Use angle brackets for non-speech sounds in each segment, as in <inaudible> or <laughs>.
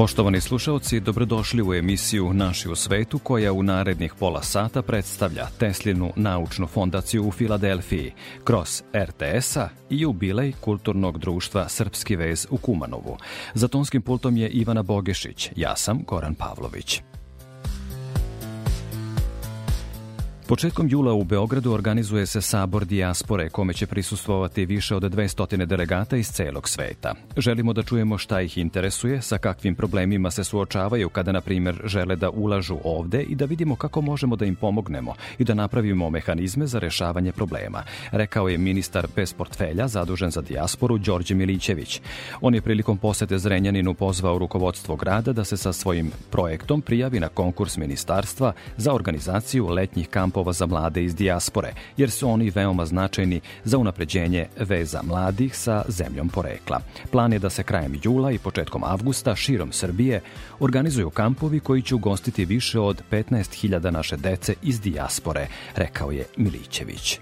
Poštovani slušalci, dobrodošli u emisiju Naši u svetu koja u narednih pola sata predstavlja Teslinu naučnu fondaciju u Filadelfiji kroz RTS-a i jubilej Kulturnog društva Srpski vez u Kumanovu. Za tonskim pultom je Ivana Bogešić, ja sam Goran Pavlović. Početkom jula u Beogradu organizuje se sabor dijaspore kome će prisustvovati više od 200 delegata iz celog sveta. Želimo da čujemo šta ih interesuje, sa kakvim problemima se suočavaju kada, na primjer, žele da ulažu ovde i da vidimo kako možemo da im pomognemo i da napravimo mehanizme za rešavanje problema, rekao je ministar bez portfelja zadužen za dijasporu Đorđe Milićević. On je prilikom posete Zrenjaninu pozvao rukovodstvo grada da se sa svojim projektom prijavi na konkurs ministarstva za organizaciju letnjih kampova kampova za mlade iz dijaspore, jer su oni veoma značajni za unapređenje veza mladih sa zemljom porekla. Plan je da se krajem jula i početkom avgusta širom Srbije organizuju kampovi koji će ugostiti više od 15.000 naše dece iz dijaspore, rekao je Milićević.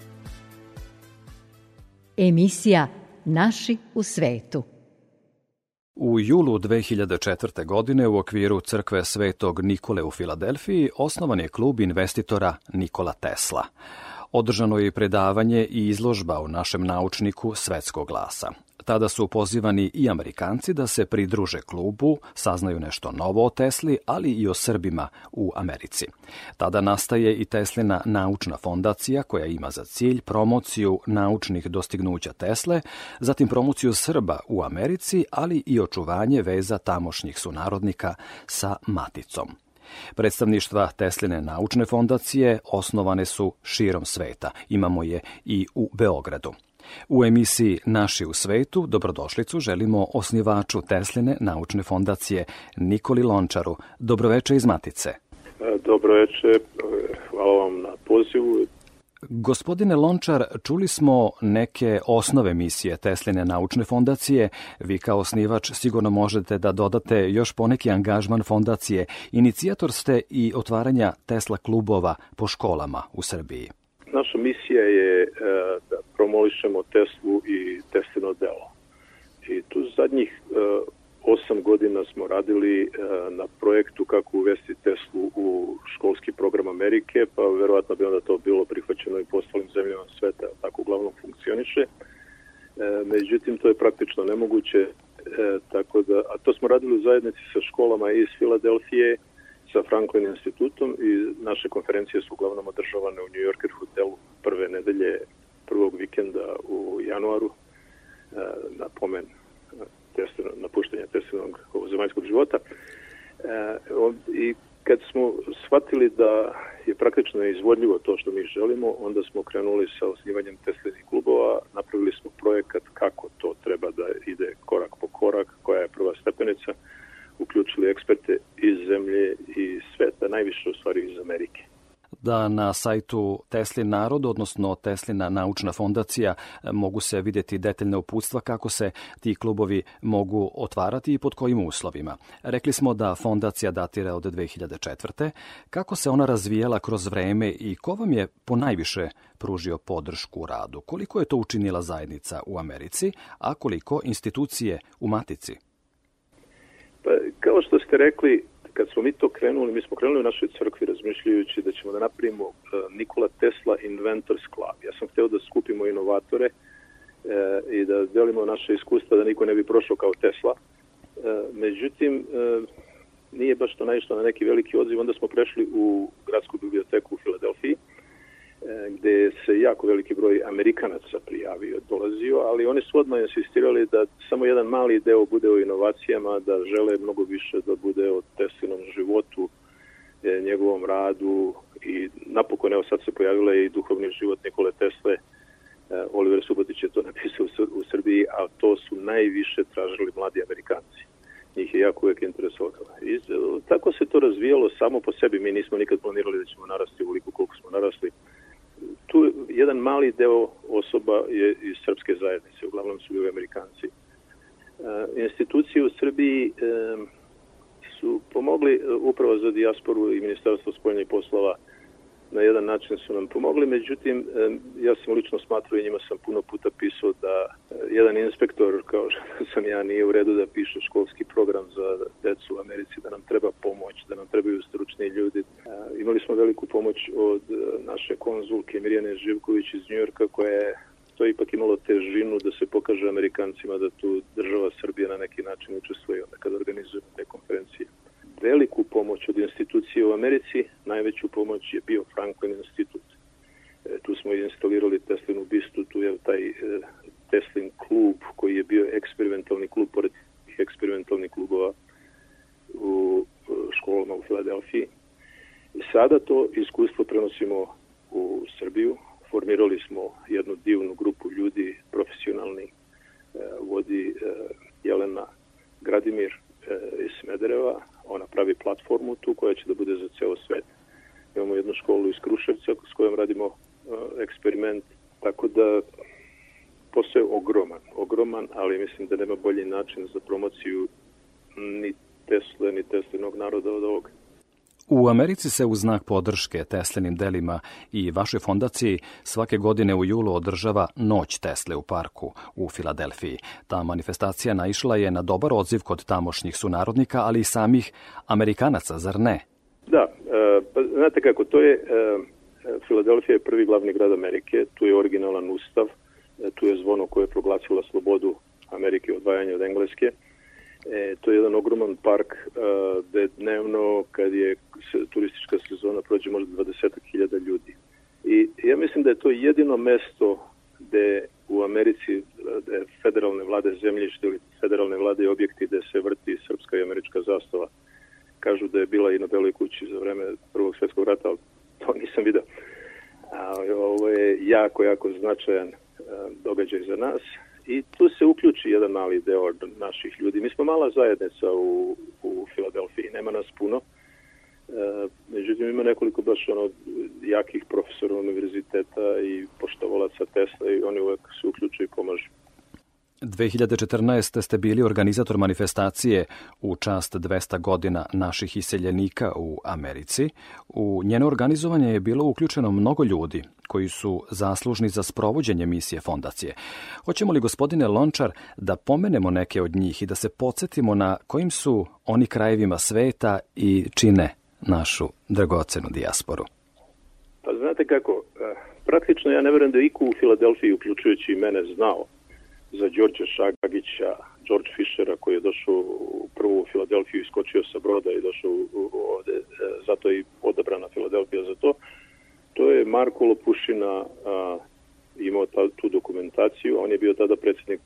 Emisija Naši u svetu. U julu 2004. godine u okviru crkve Svetog Nikole u Filadelfiji osnovan je klub investitora Nikola Tesla. Održano je predavanje i izložba u našem naučniku svetskog glasa. Tada su pozivani i Amerikanci da se pridruže klubu, saznaju nešto novo o Tesli, ali i o Srbima u Americi. Tada nastaje i Teslina naučna fondacija koja ima za cilj promociju naučnih dostignuća Tesle, zatim promociju Srba u Americi, ali i očuvanje veza tamošnjih sunarodnika sa maticom. Predstavništva Tesline naučne fondacije osnovane su širom sveta. Imamo je i u Beogradu. U emisiji Naši u svetu dobrodošlicu želimo osnivaču Tesline naučne fondacije Nikoli Lončaru. Dobroveče iz Matice. Dobroveče, hvala vam na pozivu. Gospodine Lončar, čuli smo neke osnove misije Tesline naučne fondacije. Vi kao osnivač sigurno možete da dodate još poneki angažman fondacije. Inicijator ste i otvaranja Tesla klubova po školama u Srbiji. Naša misija je e, da promolišemo Teslu i Teslino delo. I tu zadnjih e, osam godina smo radili e, na projektu kako uvesti Teslu u školski program Amerike, pa verovatno bi onda to bilo prihvaćeno i po ostalim zemljama sveta, tako uglavnom funkcioniše. Međutim, to je praktično nemoguće, tako da, a to smo radili u zajednici sa školama iz Filadelfije, sa Franklin institutom i naše konferencije su uglavnom održavane u New Yorker hotelu prve nedelje prvog vikenda u januaru e, na pomen e, napuštanja testinog zemaljskog života. E, I kad smo shvatili da je praktično izvodljivo to što mi želimo, onda smo krenuli sa osnivanjem Teslinih klubova, napravili smo projekat kako to treba da ide korak po korak, koja je prva stepenica, uključili eksperte iz zemlje i sveta, najviše u stvari iz Amerike da na sajtu Teslin narod, odnosno Teslina naučna fondacija, mogu se videti detaljne uputstva kako se ti klubovi mogu otvarati i pod kojim uslovima. Rekli smo da fondacija datira od 2004. Kako se ona razvijala kroz vreme i ko vam je po najviše pružio podršku u radu? Koliko je to učinila zajednica u Americi, a koliko institucije u Matici? Pa, kao što ste rekli, kad smo mi to krenuli, mi smo krenuli u našoj crkvi razmišljajući da ćemo da napravimo uh, Nikola Tesla Inventors Club. Ja sam hteo da skupimo inovatore uh, i da delimo naše iskustva da niko ne bi prošao kao Tesla. Uh, međutim, nije baš to naišlo na neki veliki odziv. Onda smo prešli u gradsku biblioteku u Filadelfiji E, gde se jako veliki broj Amerikanaca prijavio, dolazio, ali oni su odmah insistirali da samo jedan mali deo bude o inovacijama, da žele mnogo više da bude o Teslinom životu e, njegovom radu i napokon evo sad se pojavila i duhovni život Nikole Tesle, e, Oliver Subotić je to napisao u Srbiji, a to su najviše tražili mladi Amerikanci. Njih je jako uvek interesovalo. I tako se to razvijalo samo po sebi. Mi nismo nikad planirali da ćemo narasti uliko koliko smo narasli. Tu jedan mali deo osoba je iz srpske zajednice, uglavnom su bili Amerikanci. Institucije u Srbiji su pomogli e, upravo za dijasporu i Ministarstvo spoljnih poslova na jedan način su nam pomogli, međutim, ja sam lično smatrao i njima sam puno puta pisao da jedan inspektor, kao što <laughs> sam ja, nije u redu da piše školski program za decu u Americi, da nam treba pomoć, da nam trebaju stručni ljudi. Imali smo veliku pomoć od naše konzulke Mirjane Živković iz Njujorka, koja je to ipak imalo težinu da se pokaže Amerikancima da tu država Srbija na neki način učestvuje onda kada organizujemo te konferencije. Veliku pomoć od institucije u Americi, najveću pomoć je bio Franklin institut. E, tu smo instalirali Teslinu bistu, tu je taj e, Teslin klub koji je bio eksperimentalni klub pored eksperimentalnih klubova u školama u Filadelfiji. I sada to iskustvo prenosimo u Srbiju, formirali smo jednu divnu grupu ljudi, profesionalni, e, vodi e, Jelena Gradimir e, iz Smedereva, ona pravi platformu tu koja će da bude za ceo svet. Imamo jednu školu iz Kruševca s kojom radimo eksperiment, tako da posao je ogroman, ogroman, ali mislim da nema bolji način za promociju ni Tesle, ni Teslinog naroda od ovoga. U Americi se u znak podrške Teslenim delima i vašoj fondaciji svake godine u julu održava Noć Tesle u parku u Filadelfiji. Ta manifestacija naišla je na dobar odziv kod tamošnjih sunarodnika, ali i samih Amerikanaca, zar ne? Da, e, pa znate kako, to je, e, Filadelfija je prvi glavni grad Amerike, tu je originalan ustav, e, tu je zvono koje je proglasila slobodu Amerike odvajanje od Engleske, E, to je jedan ogroman park uh, gde dnevno kad je turistička sezona prođe možda 20.000 ljudi. I ja mislim da je to jedino mesto gde u Americi gde federalne vlade zemljište ili federalne vlade i objekti gde se vrti srpska i američka zastava. Kažu da je bila i na Beloj kući za vreme Prvog svetskog rata, ali to nisam video. A, ovo je jako, jako značajan a, događaj za nas i tu se uključi jedan mali deo naših ljudi. Mi smo mala zajednica u, u Filadelfiji, nema nas puno, e, međutim ima nekoliko baš ono jakih profesora univerziteta i poštovalaca Tesla i oni uvek se uključuju i pomažu. 2014. ste bili organizator manifestacije u čast 200 godina naših iseljenika u Americi. U njeno organizovanje je bilo uključeno mnogo ljudi koji su zaslužni za sprovođenje misije fondacije. Hoćemo li, gospodine Lončar, da pomenemo neke od njih i da se podsjetimo na kojim su oni krajevima sveta i čine našu dragocenu dijasporu? Pa znate kako, eh, praktično ja ne verujem da iku u Filadelfiji, uključujući mene, znao za Đorđa Šagagića, George Fischera koji je došao u prvu Filadelfiju, iskočio sa broda i došao ovde, e, zato je i odabrana Filadelfija za to. To je Marko Lopušina a, imao ta, tu dokumentaciju, on je bio tada predsednik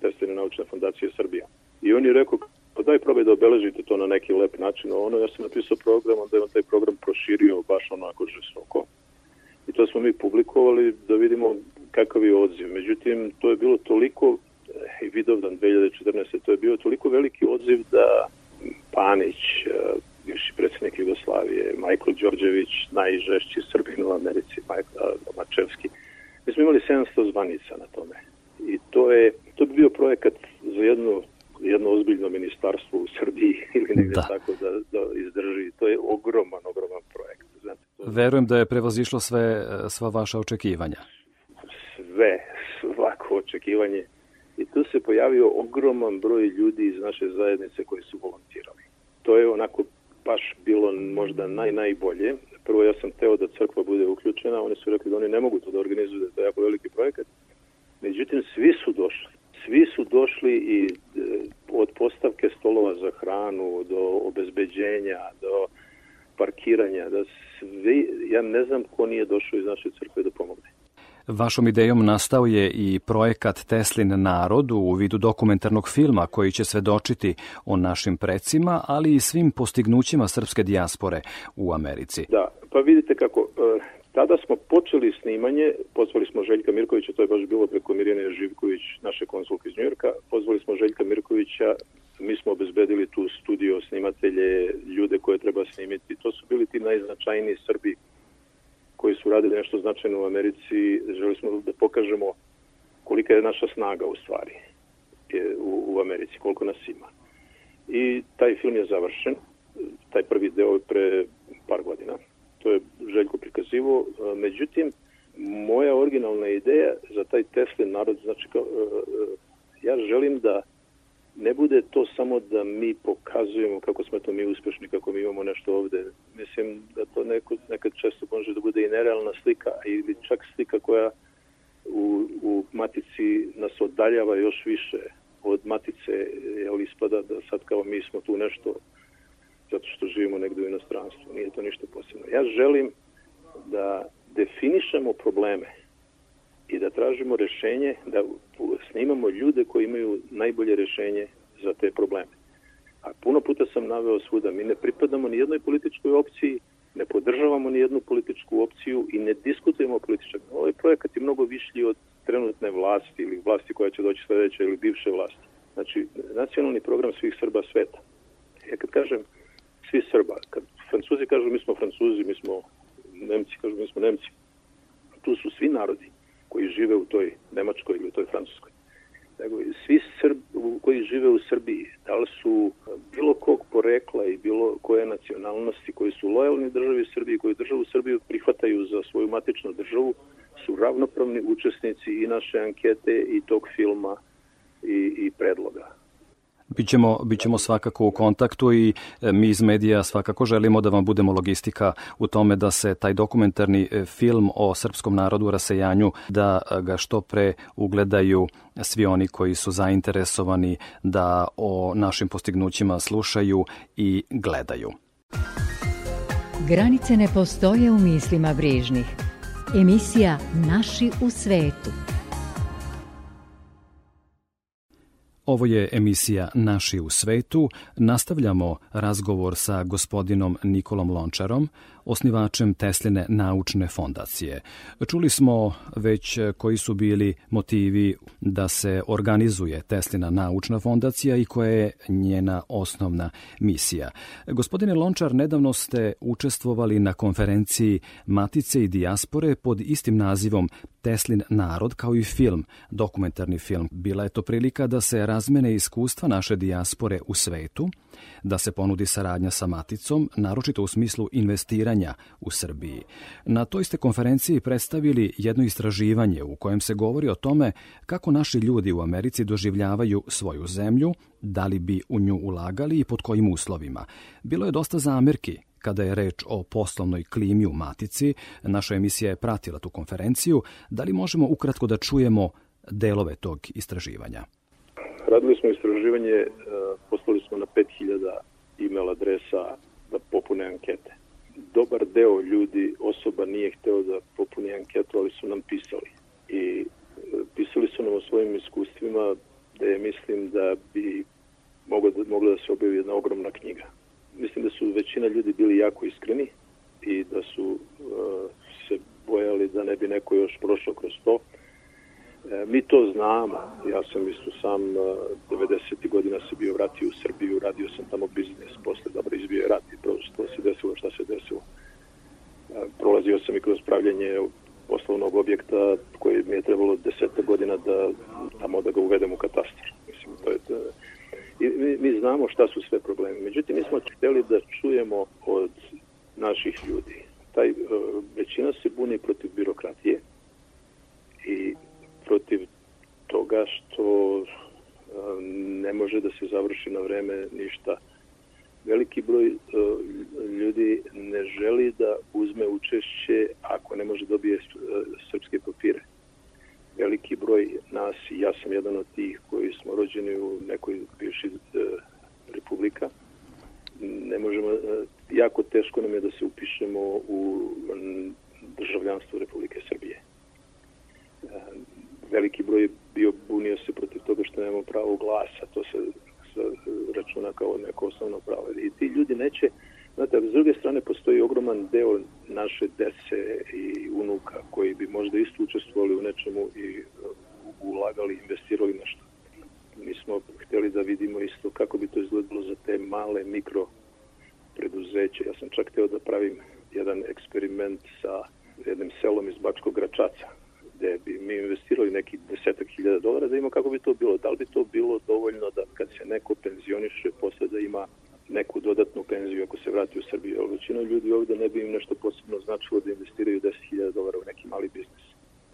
Tesline naučne fondacije Srbija. I on je rekao, pa daj probaj da obeležite to na neki lep način. Ono, ja sam napisao program, onda je on taj program proširio baš onako žestoko. I to smo mi publikovali da vidimo kakav je odziv. Međutim, to je bilo toliko, i Vidovdan 2014. to je bio toliko veliki odziv da Panić, e, bivši predsednik Jugoslavije, Majkl Đorđević, najžešći Srbin u Americi, Majkl Mačevski. Mi smo imali 700 zvanica na tome. I to je, to bi bio projekat za jedno jedno ozbiljno ministarstvo u Srbiji <laughs> ili negde da. tako da, da izdrži. To je ogroman, ogroman projekt. Znate, to... Verujem da je prevazišlo sve, sva vaša očekivanja sve, svako očekivanje. I tu se pojavio ogroman broj ljudi iz naše zajednice koji su volontirali. To je onako baš bilo možda naj, najbolje. Prvo ja sam teo da crkva bude uključena, oni su rekli da oni ne mogu to da organizuju, da je jako veliki projekat. Međutim, svi su došli. Svi su došli i e, od postavke stolova za hranu, do obezbeđenja, do parkiranja, da svi, ja ne znam ko nije došao iz naše crkve da pomogne. Vašom idejom nastao je i projekat Teslin narod u vidu dokumentarnog filma koji će svedočiti o našim precima, ali i svim postignućima srpske dijaspore u Americi. Da, pa vidite kako, e, tada smo počeli snimanje, pozvali smo Željka Mirkovića, to je baš bilo preko Mirjane Živković, naše konsulke iz Njujorka, pozvali smo Željka Mirkovića, mi smo obezbedili tu studio snimatelje, ljude koje treba snimiti, to su bili ti najznačajniji Srbi koji su radili nešto značajno u Americi, želi smo da pokažemo kolika je naša snaga u stvari u, u Americi, koliko nas ima. I taj film je završen, taj prvi deo je pre par godina. To je Željko prikazivo. Međutim, moja originalna ideja za taj Teslin narod, znači kao, ja želim da ne bude to samo da mi pokazujemo kako smo to mi uspešni, kako mi imamo nešto ovde. Mislim da to neko, nekad često može da bude i nerealna slika ili čak slika koja u, u matici nas oddaljava još više od matice, jel ispada da sad kao mi smo tu nešto zato što živimo negde u inostranstvu. Nije to ništa posebno. Ja želim da definišemo probleme i da tražimo rešenje, da snimamo ljude koji imaju najbolje rešenje za te probleme. A puno puta sam naveo svuda, mi ne pripadamo ni jednoj političkoj opciji, ne podržavamo ni jednu političku opciju i ne diskutujemo o političak. Ovaj projekat je mnogo višlji od trenutne vlasti ili vlasti koja će doći sledeća ili bivše vlasti. Znači, nacionalni program svih Srba sveta. Ja kad kažem svi Srba, kad Francuzi kažu mi smo Francuzi, mi smo Nemci, kažu mi smo Nemci, tu su svi narodi koji žive u toj Nemačkoj ili u toj Francuskoj. Nego svi Srb, koji žive u Srbiji, da li su bilo kog porekla i bilo koje nacionalnosti koji su lojalni državi Srbiji, koji državu Srbiju prihvataju za svoju matičnu državu, su ravnopravni učesnici i naše ankete i tog filma i, i predloga. Bićemo, bićemo svakako u kontaktu i e, mi iz medija svakako želimo da vam budemo logistika u tome da se taj dokumentarni e, film o srpskom narodu u rasejanju, da ga što pre ugledaju svi oni koji su zainteresovani da o našim postignućima slušaju i gledaju. Granice ne postoje u mislima brižnih. Emisija Naši u svetu. Ovo je emisija Naši u svetu. Nastavljamo razgovor sa gospodinom Nikolom Lončarom, osnivačem Tesline naučne fondacije. Čuli smo već koji su bili motivi da se organizuje Teslina naučna fondacija i koja je njena osnovna misija. Gospodine Lončar, nedavno ste učestvovali na konferenciji Matice i dijaspore pod istim nazivom Teslin narod kao i film, dokumentarni film. Bila je to prilika da se razmene iskustva naše dijaspore u svetu, da se ponudi saradnja sa Maticom, naročito u smislu investiranja u Srbiji. Na toj ste konferenciji predstavili jedno istraživanje u kojem se govori o tome kako naši ljudi u Americi doživljavaju svoju zemlju, da li bi u nju ulagali i pod kojim uslovima. Bilo je dosta zamerki kada je reč o poslovnoj klimi u Matici. Naša emisija je pratila tu konferenciju. Da li možemo ukratko da čujemo delove tog istraživanja? Radili smo istraživanje, e, poslali smo na 5000 e-mail adresa da popune ankete. Dobar deo ljudi, osoba nije hteo da popuni anketu, ali su nam pisali. I e, pisali su nam o svojim iskustvima da je mislim da bi mogla da, mogla da se objavi jedna ogromna knjiga. Mislim da su većina ljudi bili jako iskreni i da su uh, se bojali da ne bi neko još prošao kroz to. E, mi to znamo. Ja sam isto sam 90. godina se bio vratio u Srbiju, radio sam tamo biznis, posle dobro izbio rat i prosto se desilo šta se desilo. E, prolazio sam i kroz pravljanje poslovnog objekta koji mi je trebalo deseta godina da tamo da ga uvedem u katastar. Mislim, to je to. I mi, mi znamo šta su sve problemi. Međutim, mi smo hteli da čujemo od naših ljudi. Taj, većina se buni protiv birokratije i protiv toga što ne može da se završi na vreme ništa. Veliki broj ljudi ne želi da uzme učešće ako ne može dobije srpske papire. Veliki broj nas, ja sam jedan od tih koji smo rođeni u nekoj bivši republika, ne možemo, jako teško nam je da se upišemo u državljanstvo Republike Srbije veliki broj bio bunio se protiv toga što nemamo pravo glasa, to se, računa kao neko osnovno pravo. I ti ljudi neće, znate, s druge strane postoji ogroman deo naše dece i unuka koji bi možda isto učestvovali u nečemu i ulagali, investirali nešto. Mi smo hteli da vidimo isto kako bi to izgledalo za te male mikro preduzeće. Ja sam čak hteo da pravim jedan eksperiment sa jednim selom iz Bačkog Gračaca, gde bi mi investirali neki desetak hiljada dolara da ima kako bi to bilo. Da li bi to bilo dovoljno da kad se neko penzioniše posle da ima neku dodatnu penziju ako se vrati u Srbiju. Ali većina ljudi ovde ne bi im nešto posebno značilo da investiraju 10.000 dolara u neki mali biznis.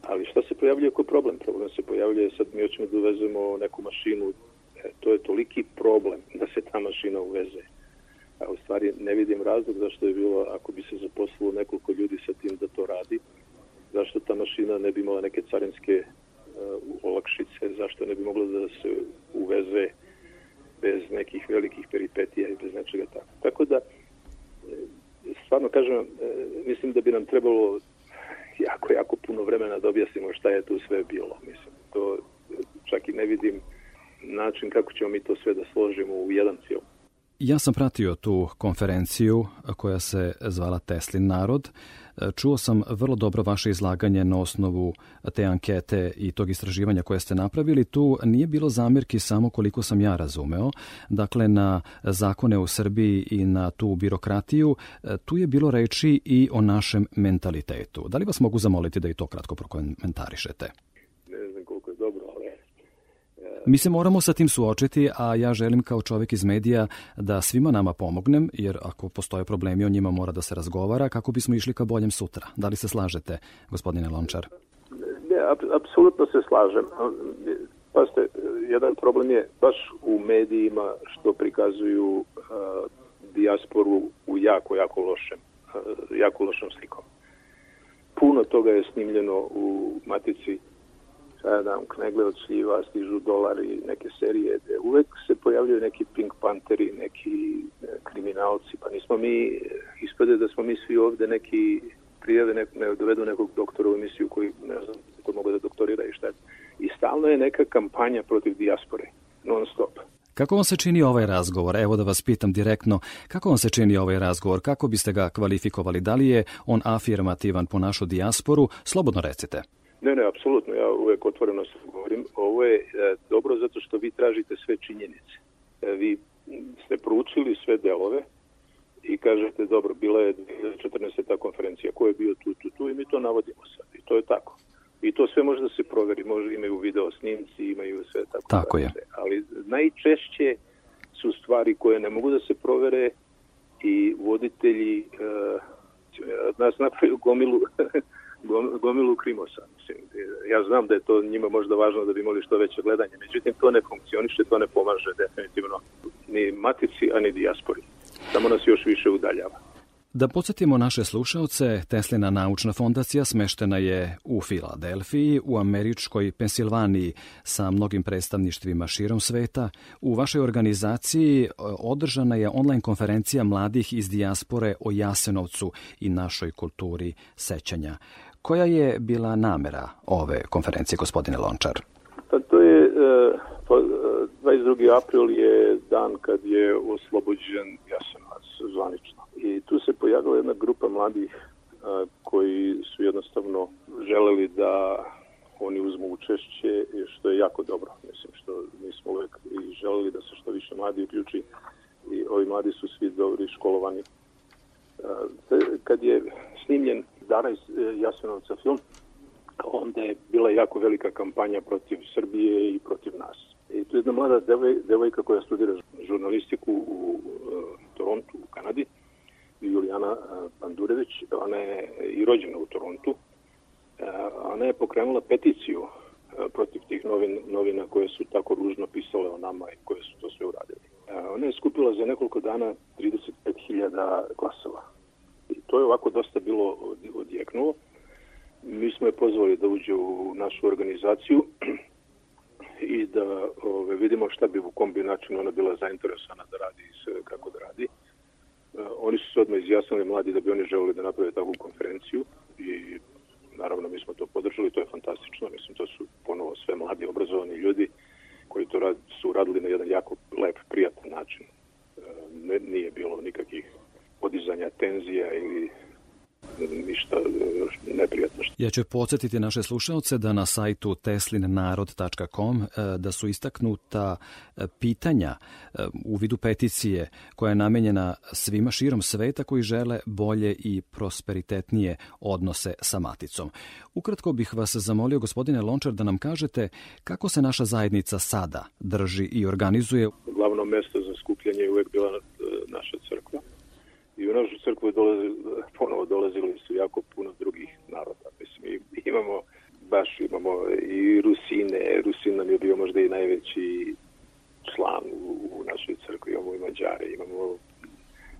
Ali šta se pojavljuje kao problem? Problem se pojavljuje sad mi hoćemo da uvezemo neku mašinu. E, to je toliki problem da se ta mašina uveze. A u stvari ne vidim razlog zašto je bilo, ako bi se zaposlilo nekoliko ljudi sa tim da to radi, zašto ta mašina ne bi imala neke carinske uh, olakšice, zašto ne bi mogla da se uveze bez nekih velikih peripetija i bez nečega tako. Tako da, stvarno kažem, mislim da bi nam trebalo jako, jako puno vremena da objasnimo šta je tu sve bilo. Mislim, to čak i ne vidim način kako ćemo mi to sve da složimo u jedan film. Ja sam pratio tu konferenciju koja se zvala Teslin narod. Čuo sam vrlo dobro vaše izlaganje na osnovu te ankete i tog istraživanja koje ste napravili. Tu nije bilo zamirki samo koliko sam ja razumeo. Dakle, na zakone u Srbiji i na tu birokratiju, tu je bilo reči i o našem mentalitetu. Da li vas mogu zamoliti da i to kratko prokomentarišete? Mi se moramo sa tim suočiti, a ja želim kao čovjek iz medija da svima nama pomognem, jer ako postoje problemi o njima mora da se razgovara kako bismo išli ka boljem sutra. Da li se slažete, gospodine Lončar? Ne, apsolutno se slažem. Paste, jedan problem je baš u medijima što prikazuju uh, dijasporu u jako, jako lošem, uh, jako lošom slikom. Puno toga je snimljeno u Matici šta ja dam, knegle od šljiva, stižu dolari, neke serije, gde uvek se pojavljaju neki Pink Pantheri, neki e, kriminalci, pa nismo mi, ispade da smo mi svi ovde neki prijave, ne, ne dovedu nekog doktora u emisiju koji ne znam, ko mogu da doktorira i šta. I stalno je neka kampanja protiv dijaspore, non stop. Kako vam se čini ovaj razgovor? Evo da vas pitam direktno, kako vam se čini ovaj razgovor? Kako biste ga kvalifikovali? Da li je on afirmativan po našu dijasporu? Slobodno recite. Ne, ne, apsolutno, ja uvek otvoreno se govorim. Ovo je e, dobro zato što vi tražite sve činjenice. E, vi ste proučili sve delove i kažete, dobro, bila je 2014. ta konferencija, ko je bio tu, tu, tu i mi to navodimo sad. I to je tako. I to sve može da se proveri, može imaju video snimci, imaju sve tako. Tako je. Ali najčešće su stvari koje ne mogu da se provere i voditelji uh, nas napravaju gomilu <laughs> gomilu krimosa. Mislim, ja znam da je to njima možda važno da bi imali što veće gledanje, međutim to ne funkcioniše, to ne pomaže definitivno ni matici, a ni dijaspori. Samo nas još više udaljava. Da podsjetimo naše slušalce, Teslina naučna fondacija smeštena je u Filadelfiji, u američkoj Pensilvaniji sa mnogim predstavništvima širom sveta. U vašoj organizaciji e, održana je online konferencija mladih iz dijaspore o Jasenovcu i našoj kulturi sećanja. Koja je bila namera ove konferencije, gospodine Lončar? Pa to je, 22. E, april je dan kad je oslobođen Jasenovac zvanično. I tu se pojavila jedna grupa mladih e, koji su jednostavno želeli da oni uzmu učešće, što je jako dobro. Mislim što mi smo uvek i želeli da se što više mladi uključi i ovi mladi su svi dobri školovani. E, kad je snimljen Dara iz e, Jasenovca film, onda je bila jako velika kampanja protiv Srbije i protiv nas. I tu je jedna mlada devoj, devojka koja studira žurnalistiku u Torontu, u Kanadi, Julijana Pandurević, ona je i rođena u Torontu. Ona je pokrenula peticiju protiv tih novin, novina koje su tako ružno pisale o nama i koje su to sve uradili. Ona je skupila za nekoliko dana 35.000 glasova to je ovako dosta bilo odjeknulo. Mi smo je pozvali da uđe u našu organizaciju <clears throat> i da ove, vidimo šta bi u kom bi načinu ona bila zainteresovana da radi i kako da radi. E, oni su se odmah izjasnili mladi da bi oni želeli da naprave takvu konferenciju i naravno mi smo to podržali, to je fantastično, mislim to su ponovo sve mladi obrazovani ljudi koji to rad, su radili na jedan jako lep, prijatan način. E, ne, nije bilo nikakvih podizanja tenzija ili ništa e, neprijatno. Ja ću podsjetiti naše slušalce da na sajtu teslinnarod.com e, da su istaknuta e, pitanja u vidu peticije koja je namenjena svima širom sveta koji žele bolje i prosperitetnije odnose sa maticom. Ukratko bih vas zamolio, gospodine Lončar, da nam kažete kako se naša zajednica sada drži i organizuje. Glavno mesto za skupljanje je uvek bila naša crkva i u našu crkvu dolazi, ponovo dolazili su jako puno drugih naroda. Mislim, imamo baš imamo i Rusine, Rusin nam je bio možda i najveći član u, u našoj crkvi, imamo i Mađare, imamo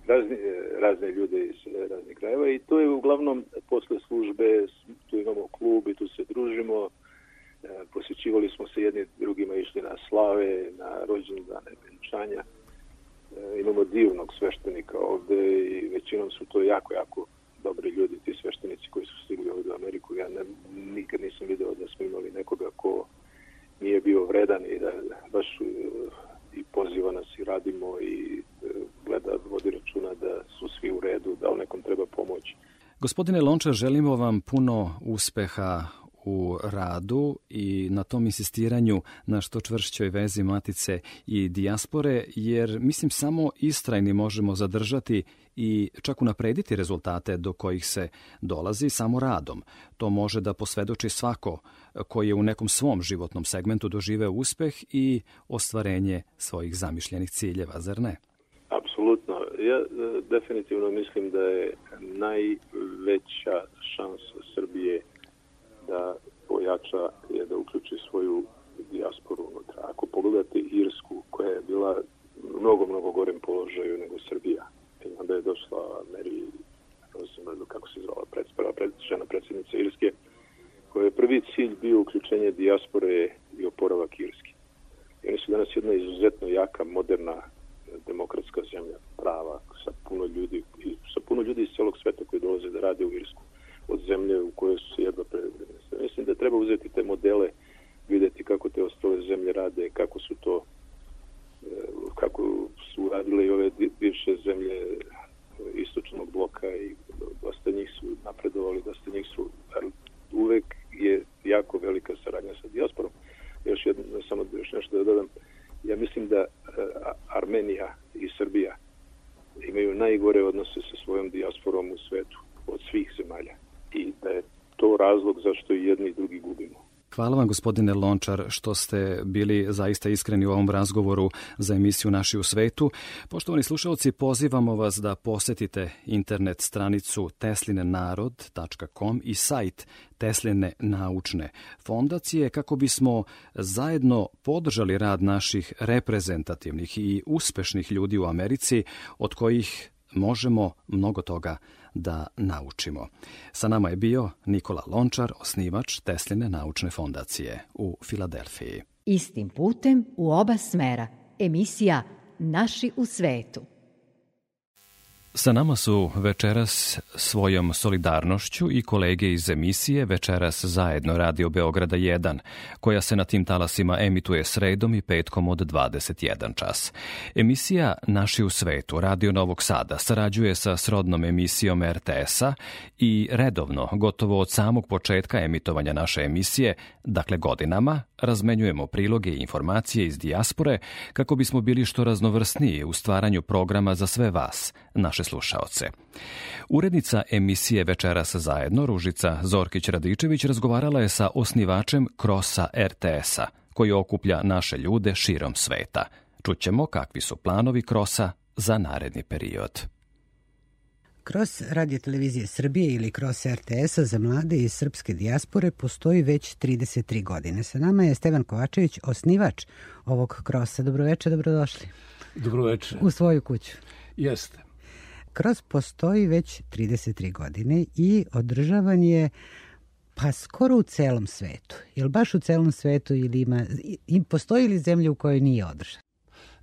razne, razne ljude iz raznih krajeva i to je uglavnom posle službe, tu imamo klub i tu se družimo, e, posjećivali smo se jedni drugima, išli na slave, na rođendane, venčanja divnog sveštenika ovde i većinom su to jako, jako dobri ljudi, ti sveštenici koji su stigli ovde u Ameriku. Ja ne, nikad nisam video da smo imali nekoga ko nije bio vredan i da baš e, i poziva nas i radimo i e, gleda, vodi računa da su svi u redu, da li nekom treba pomoći. Gospodine Lončar, želimo vam puno uspeha u radu i na tom insistiranju na što čvršćoj vezi matice i dijaspore, jer mislim samo istrajni možemo zadržati i čak unaprediti rezultate do kojih se dolazi samo radom. To može da posvedoči svako koji je u nekom svom životnom segmentu doživeo uspeh i ostvarenje svojih zamišljenih ciljeva, zar ne? Apsolutno. Ja e, definitivno mislim da je najveća šansa Srbije da pojača je da uključi svoju dijasporu unutra. Ako pogledate Irsku, koja je bila mnogo, mnogo gorem položaju nego Srbija, i onda je došla Mary Rosenberg, kako se zvala, prva žena predsjednica Irske, koja je prvi cilj bio uključenje dijaspore i oporavak Irske. I oni su danas jedna izuzetno jaka, moderna, demokratska zemlja, prava, sa puno ljudi, sa puno ljudi iz celog sveta koji dolaze da rade u Irsku od zemlje u kojoj su se jedva prevedene. Mislim da treba uzeti te modele, videti kako te ostale zemlje rade, kako su to e, kako su radile i ove bivše zemlje istočnog bloka i dosta njih su napredovali, dosta njih su uvek je jako velika saradnja sa dijasporom. Još jedno, samo još nešto da dodam, ja mislim da e, Armenija i Srbija imaju najgore odnose sa svojom dijasporom u svetu od svih zemalja i da je to razlog zašto i jedni i drugi gubimo. Hvala vam gospodine Lončar što ste bili zaista iskreni u ovom razgovoru za emisiju Naši u svetu. Poštovani slušalci, pozivamo vas da posetite internet stranicu teslinenarod.com i sajt Tesline naučne fondacije kako bismo zajedno podržali rad naših reprezentativnih i uspešnih ljudi u Americi od kojih možemo mnogo toga da naučimo. Sa nama je bio Nikola Lončar, osnivač Tesline naučne fondacije u Filadelfiji. Istim putem u oba smera. Emisija Naši u svetu. Sa nama su večeras svojom solidarnošću i kolege iz emisije Večeras zajedno Radio Beograda 1, koja se na tim talasima emituje sredom i petkom od 21 čas. Emisija Naši u svetu Radio Novog Sada sarađuje sa srodnom emisijom RTS-a i redovno, gotovo od samog početka emitovanja naše emisije, dakle godinama, razmenjujemo priloge i informacije iz dijaspore kako bismo bili što raznovrsniji u stvaranju programa za sve vas, naše slušaoce. Urednica emisije Večeras zajedno, Ružica Zorkić-Radičević, razgovarala je sa osnivačem Krosa RTS-a, koji okuplja naše ljude širom sveta. Čućemo kakvi su planovi Krosa za naredni period. Kroz Radio Televizije Srbije ili kroz RTS-a za mlade iz srpske dijaspore postoji već 33 godine. Sa nama je Stevan Kovačević, osnivač ovog krosa. Dobroveče, dobrodošli. Dobroveče. U svoju kuću. Jeste. Kroz postoji već 33 godine i održavan je pa skoro u celom svetu. Jel baš u celom svetu ili ima, i postoji li zemlja u kojoj nije održan?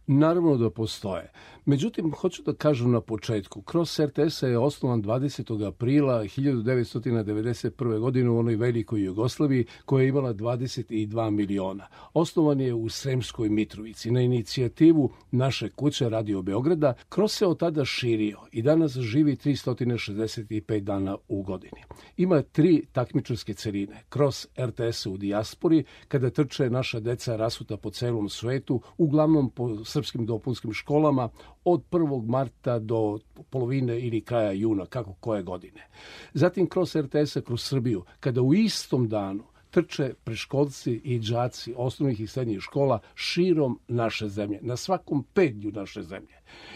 Naravno da postoje. Međutim, hoću da kažem na početku, Cross RTS je osnovan 20. aprila 1991. godine u onoj velikoj Jugoslaviji koja je imala 22 miliona. Osnovan je u Sremskoj Mitrovici na inicijativu naše kuće Radio Beograda. Cross se od tada širio i danas živi 365 dana u godini. Ima tri takmičarske celine. Cross RTS u dijaspori, kada trče naša deca rasuta po celom svetu, uglavnom po srpskim dopunskim školama, od 1. marta do polovine ili kraja juna, kako koje godine. Zatim kroz RTS-a kroz Srbiju, kada u istom danu trče preškolci i đaci osnovnih i srednjih škola širom naše zemlje, na svakom pedlju naše zemlje.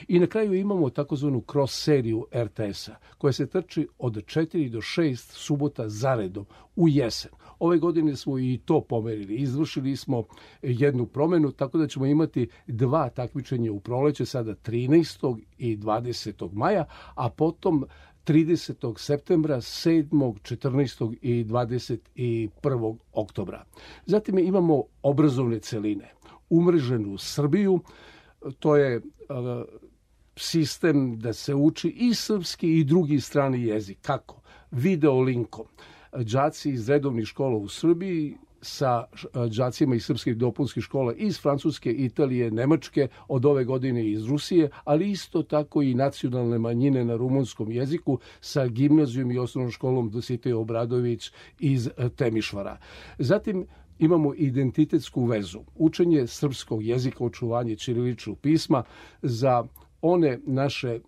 I na kraju imamo takozvanu cross seriju RTS-a, koja se trči od 4 do 6 subota zaredom u jesen. Ove godine smo i to pomerili. Izvršili smo jednu promenu, tako da ćemo imati dva takmičenja u proleće, sada 13. i 20. maja, a potom 30. septembra, 7., 14. i 21. oktobra. Zatim imamo obrazovne celine. Umreženu Srbiju, to je sistem da se uči i srpski i drugi strani jezik. Kako? Video linkom. Đaci iz redovnih škola u Srbiji sa đacima iz srpskih dopunskih škola iz Francuske, Italije, Nemačke, od ove godine iz Rusije, ali isto tako i nacionalne manjine na rumunskom jeziku sa gimnazijom i osnovnom školom Dositej Obradović iz Temišvara. Zatim imamo identitetsku vezu, učenje srpskog jezika, očuvanje ćiriličnog pisma za one naše e,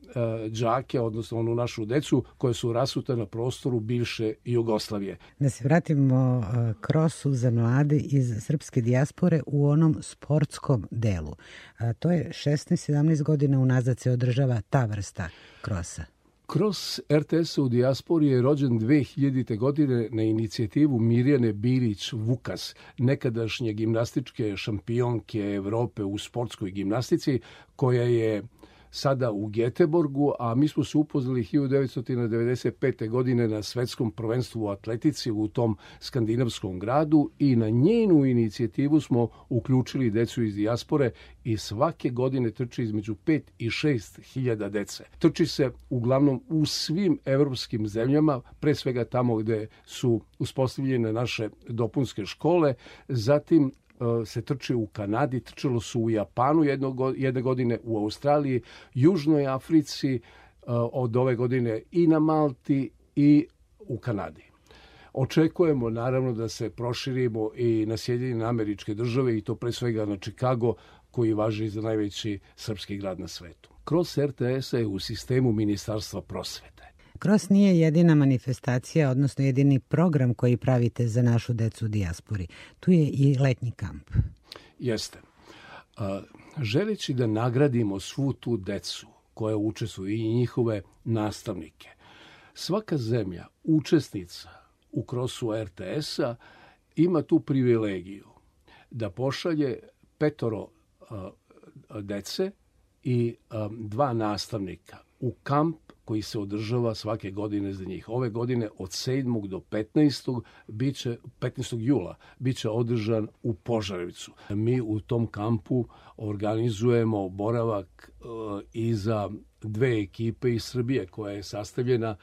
đake, odnosno onu našu decu koje su rasute na prostoru bivše Jugoslavije. Da se vratimo e, krosu za mlade iz srpske dijaspore u onom sportskom delu. A, to je 16-17 godina unazad se održava ta vrsta krosa. Kroz RTS u dijaspori je rođen 2000. godine na inicijativu Mirjane Bilić Vukas, nekadašnje gimnastičke šampionke Evrope u sportskoj gimnastici, koja je sada u Geteborgu, a mi smo se upoznali 1995. godine na svetskom prvenstvu u atletici u tom skandinavskom gradu i na njenu inicijativu smo uključili decu iz dijaspore i svake godine trči između 5 i 6 hiljada dece. Trči se uglavnom u svim evropskim zemljama, pre svega tamo gde su uspostavljene naše dopunske škole, zatim se trči u Kanadi, trčalo su u Japanu jedno, jedne godine, u Australiji, Južnoj Africi, e, od ove godine i na Malti i u Kanadi. Očekujemo naravno da se proširimo i na Sjedinjene američke države i to pre svega na Čikago koji važi za najveći srpski grad na svetu. Kroz RTS je u sistemu Ministarstva prosvete. Kros nije jedina manifestacija, odnosno jedini program koji pravite za našu decu u dijaspori. Tu je i letnji kamp. Jeste. Želeći da nagradimo svu tu decu koja učestvuju i njihove nastavnike, svaka zemlja, učesnica u krosu RTS-a, ima tu privilegiju da pošalje petoro dece i dva nastavnika u kamp koji se održava svake godine za njih. Ove godine od 7. do 15. biće 15. jula biće održan u Požarevicu. Mi u tom kampu organizujemo boravak e, i za dve ekipe iz Srbije koja je sastavljena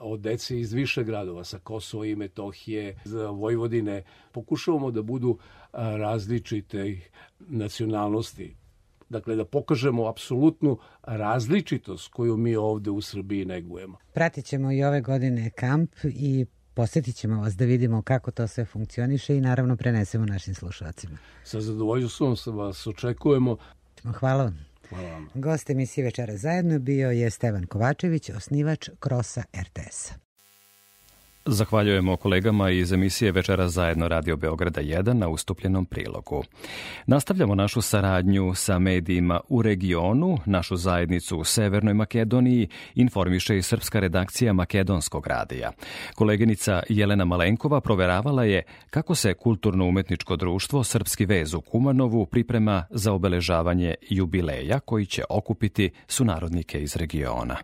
od dece iz više gradova, sa Kosova i Metohije, za Vojvodine. Pokušavamo da budu različite nacionalnosti dakle da pokažemo apsolutnu različitost koju mi ovde u Srbiji negujemo. Pratit ćemo i ove godine kamp i Posetit ćemo vas da vidimo kako to sve funkcioniše i naravno prenesemo našim slušalcima. Sa zadovoljstvom vas očekujemo. Hvala vam. Hvala vam. Gost emisije Večera zajedno bio je Stevan Kovačević, osnivač Krosa RTS-a. Zahvaljujemo kolegama iz emisije Večera zajedno Radio Beograda 1 na ustupljenom prilogu. Nastavljamo našu saradnju sa medijima u regionu, našu zajednicu u Severnoj Makedoniji informiše i srpska redakcija Makedonskog radija. Koleginica Jelena Malenkova proveravala je kako se kulturno-umetničko društvo Srpski vez u Kumanovu priprema za obeležavanje jubileja koji će okupiti sunarodnike iz regiona.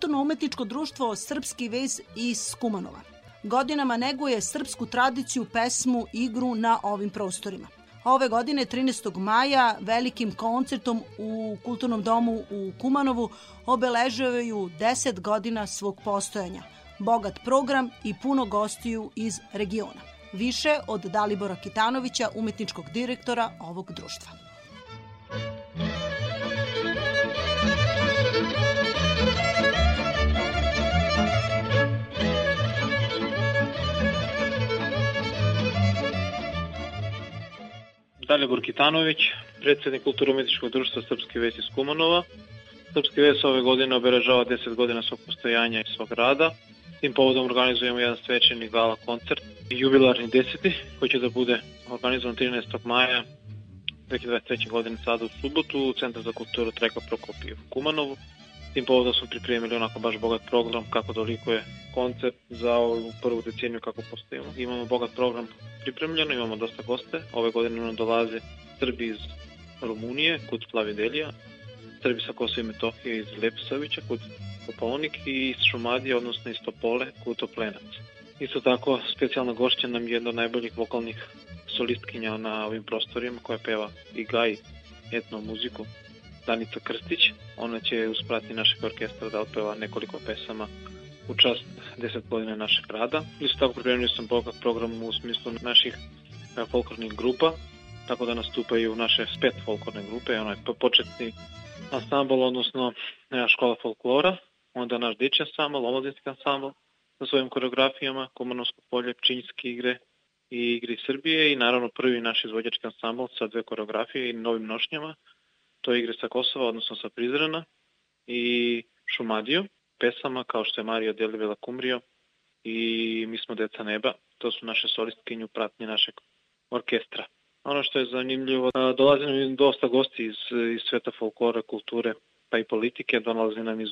Kulturno-umetničko društvo Srpski vez iz Kumanova. Godinama neguje srpsku tradiciju, pesmu, igru na ovim prostorima. Ove godine, 13. maja, velikim koncertom u Kulturnom domu u Kumanovu obeležavaju 10 godina svog postojanja, bogat program i puno gostiju iz regiona. Više od Dalibora Kitanovića, umetničkog direktora ovog društva. Dalibor Kitanović, predsednik Kulturno-umetničkog društva Srpski ves iz Kumanova. Srpski ves ove godine obeležava 10 godina svog postojanja i svog rada. Tim povodom organizujemo jedan svečani gala koncert, jubilarni deseti, koji će da bude organizovan 13. maja 2023. godine sada u subotu u Centar za kulturu Treka Prokopije u Kumanovu. Tim povodom smo pripremili onako baš bogat program kako dolikuje koncert za ovu prvu deceniju kako postojimo. Imamo bogat program pripremljeno, imamo dosta goste. Ove godine nam dolaze Srbi iz Rumunije, kod Plavidelija, Srbi sa Kosova i Metohije iz Leposavića, kod Kopolnik i iz Šumadije, odnosno iz Topole, kod Toplenac. Isto tako, specijalna gošća nam je jedna od najboljih vokalnih solistkinja na ovim prostorima koja peva i gaji etno muziku, Danica Krstić. Ona će usprati našeg orkestra da otpeva nekoliko pesama u čast 10 godina našeg rada. Isto tako pripremio sam bogat program u smislu naših e, folklornih grupa, tako da nastupaju naše spet folklorne grupe, onaj početni ansambl, odnosno e, škola folklora, onda naš dječji ansambl, omladinski ansambl sa svojim koreografijama, Komanovsko polje, Pčinjske igre i igri Srbije. I naravno prvi naš izvođački ansambl sa dve koreografije i novim nošnjama, to igre sa Kosova, odnosno sa Prizrena i Šumadiju pesama kao što je Mario Delivela Kumrio i Mi smo deca neba. To su naše solistkinju pratnje našeg orkestra. Ono što je zanimljivo, dolazi nam dosta gosti iz, iz sveta folklora, kulture pa i politike, dolazi nam iz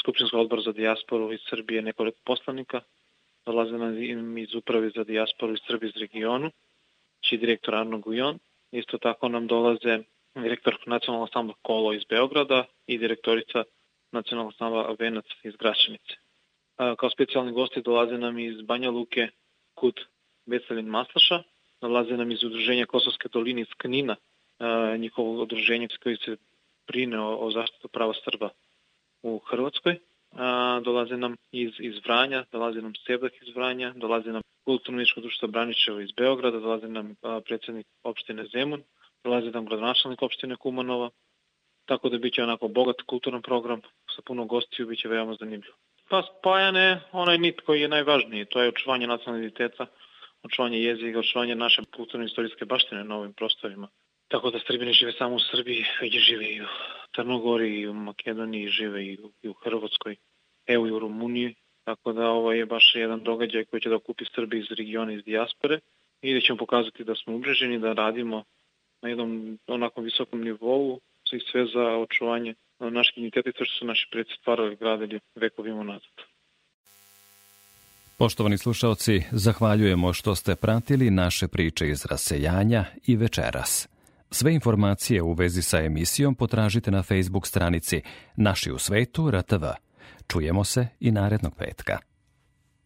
Skupštinskog odbora za dijasporu iz Srbije nekoliko poslanika, dolaze nam iz uprave za dijasporu iz Srbije iz regionu, čiji direktor Arno Gujon. Isto tako nam dolaze direktor nacionalnog ansambla Kolo iz Beograda i direktorica nacionalnog snava Venac iz Grašanice. Kao specijalni gosti dolaze nam iz Banja Luke Kut Veselin Maslaša, dolaze nam iz udruženja Kosovske doline iz Knina, njihovo udruženje koji se brine o, zaštitu prava Srba u Hrvatskoj. dolaze nam iz, iz Vranja, dolaze nam Sebak iz Vranja, dolaze nam kulturno-ničko društvo Braničevo iz Beograda, dolaze nam predsednik opštine Zemun, nam gradonačelnik opštine Kumanova, tako da biće onako bogat kulturan program sa puno gostiju, biće veoma zanimljivo. Pa spajane onaj nit koji je najvažniji, to je očuvanje nacionalnog identiteta, očuvanje jezika, očuvanje naše kulturno-istorijske baštine na ovim prostorima. Tako da Srbi ne žive samo u Srbiji, već žive i u Crnogori, i u Makedoniji, žive i u, i u Hrvatskoj, evo i u Rumuniji. Tako da ovo je baš jedan događaj koji će da okupi Srbi iz regiona, iz dijaspore i da ćemo pokazati da smo umreženi, da radimo na jednom onako visokom nivou, i sve za očuvanje našeg identiteta i što su naši predsi stvarali gradili vekovima nazad. Poštovani slušalci, zahvaljujemo što ste pratili naše priče iz rasejanja i večeras. Sve informacije u vezi sa emisijom potražite na Facebook stranici Naši u svetu RTV. Čujemo se i narednog petka.